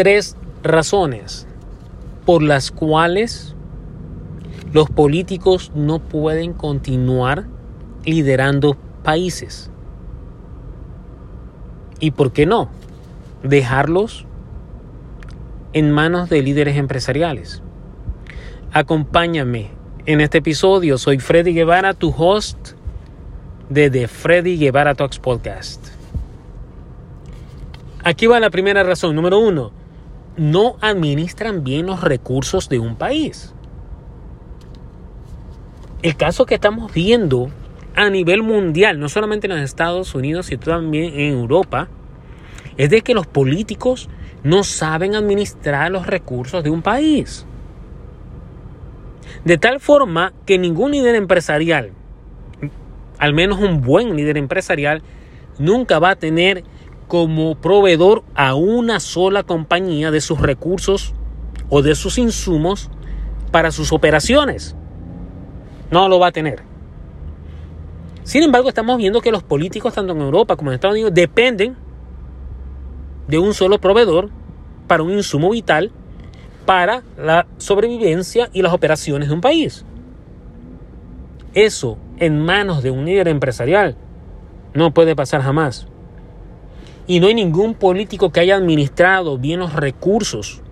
tres razones por las cuales los políticos no pueden continuar liderando países. ¿Y por qué no? Dejarlos en manos de líderes empresariales. Acompáñame en este episodio. Soy Freddy Guevara, tu host de The Freddy Guevara Talks Podcast. Aquí va la primera razón. Número uno, no administran bien los recursos de un país. El caso que estamos viendo a nivel mundial, no solamente en los Estados Unidos, sino también en Europa, es de que los políticos no saben administrar los recursos de un país. De tal forma que ningún líder empresarial, al menos un buen líder empresarial, nunca va a tener como proveedor a una sola compañía de sus recursos o de sus insumos para sus operaciones. No lo va a tener. Sin embargo, estamos viendo que los políticos, tanto en Europa como en Estados Unidos, dependen de un solo proveedor para un insumo vital para la sobrevivencia y las operaciones de un país. Eso en manos de un líder empresarial no puede pasar jamás. Y no hay ningún político que haya administrado bien los recursos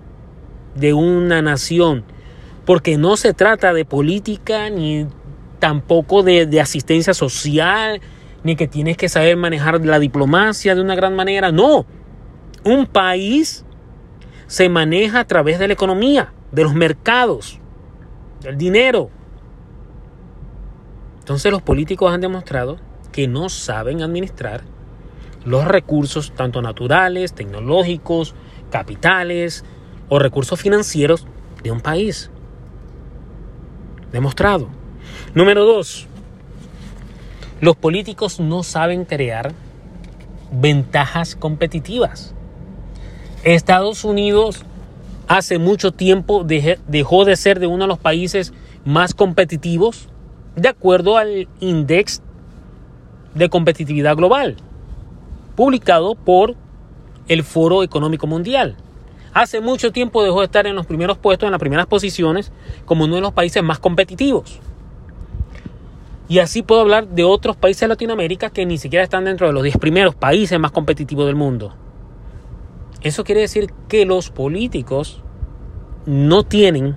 de una nación, porque no se trata de política ni tampoco de, asistencia social, ni que tienes que saber manejar la diplomacia de una gran manera. No, un país se maneja a través de la economía, de los mercados, del dinero. Entonces los políticos han demostrado que no saben administrar los recursos, tanto naturales, tecnológicos, capitales o recursos financieros de un país. Demostrado. Número dos, los políticos no saben crear ventajas competitivas. Estados Unidos hace mucho tiempo dejó de ser de uno de los países más competitivos de acuerdo al Index de Competitividad Global publicado por el Foro Económico Mundial. Hace mucho tiempo dejó de estar en los primeros puestos, en las primeras posiciones, como uno de los países más competitivos. Y así puedo hablar de otros países de Latinoamérica que ni siquiera están dentro de los 10 primeros países más competitivos del mundo. Eso quiere decir que los políticos no tienen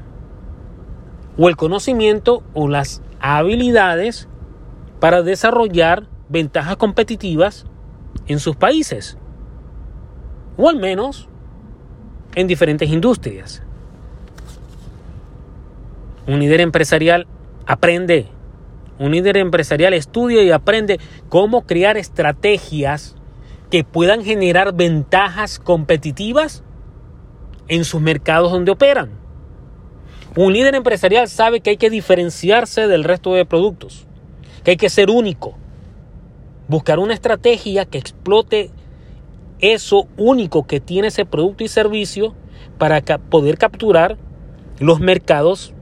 o el conocimiento o las habilidades para desarrollar ventajas competitivas en sus países, o al menos en diferentes industrias. Un líder empresarial aprende, un líder empresarial estudia y aprende cómo crear estrategias que puedan generar ventajas competitivas en sus mercados donde operan. Un líder empresarial sabe que hay que diferenciarse del resto de productos, que hay que ser único, buscar una estrategia que explote eso único que tiene ese producto y servicio para poder capturar los mercados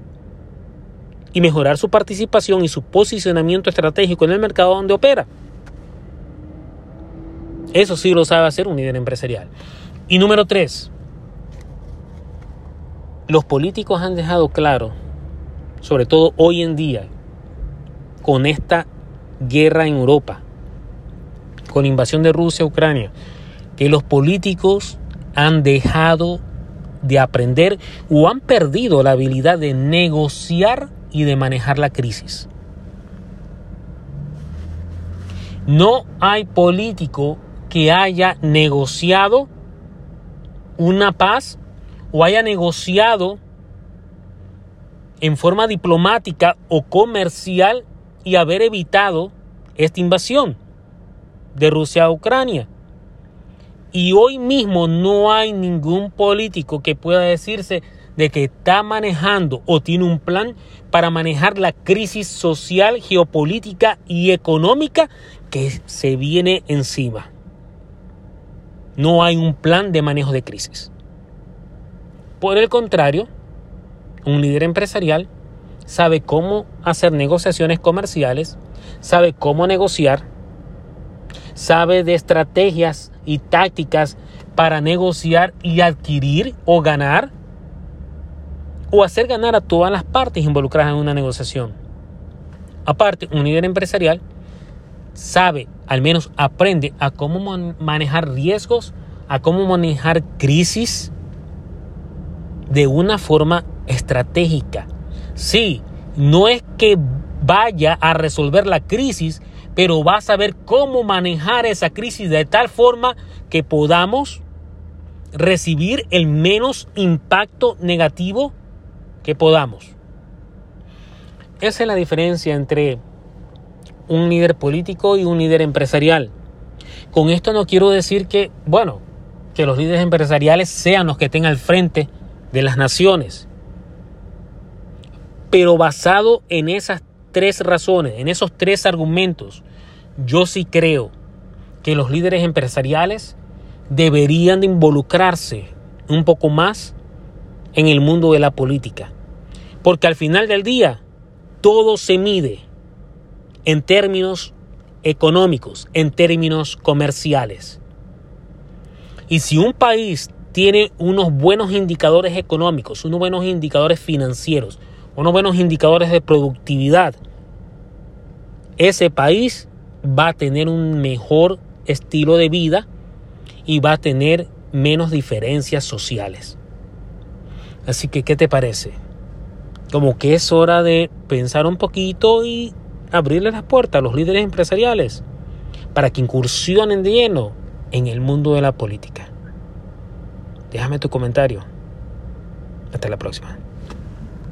y mejorar su participación y su posicionamiento estratégico en el mercado donde opera. Eso sí lo sabe hacer un líder empresarial. Y número tres, los políticos han dejado claro, sobre todo hoy en día, con esta guerra en Europa, con la invasión de Rusia a Ucrania, que los políticos han dejado de aprender o han perdido la habilidad de negociar y de manejar la crisis. No hay político que haya negociado una paz o haya negociado en forma diplomática o comercial y haber evitado esta invasión de Rusia a Ucrania. Y hoy mismo no hay ningún político que pueda decirse de que está manejando o tiene un plan para manejar la crisis social, geopolítica y económica que se viene encima. No hay un plan de manejo de crisis. Por el contrario, un líder empresarial sabe cómo hacer negociaciones comerciales, sabe cómo negociar, sabe de estrategias y tácticas para negociar y adquirir o ganar o hacer ganar a todas las partes involucradas en una negociación. Aparte, un líder empresarial sabe, al menos aprende a cómo manejar riesgos, a cómo manejar crisis de una forma estratégica. Sí, no es que vaya a resolver la crisis, pero va a saber cómo manejar esa crisis de tal forma que podamos recibir el menos impacto negativo que podamos. Esa es la diferencia entre un líder político y un líder empresarial. Con esto no quiero decir que, bueno, que los líderes empresariales sean los que estén al frente de las naciones. Pero basado en esas tres razones, en esos tres argumentos, yo sí creo que los líderes empresariales deberían de involucrarse un poco más en el mundo de la política. Porque al final del día, todo se mide en términos económicos, en términos comerciales. Y si un país tiene unos buenos indicadores económicos, unos buenos indicadores financieros, unos buenos indicadores de productividad, ese país va a tener un mejor estilo de vida y va a tener menos diferencias sociales. Así que, ¿qué te parece? Como que es hora de pensar un poquito y abrirle las puertas a los líderes empresariales para que incursionen de lleno en el mundo de la política. Déjame tu comentario. Hasta la próxima.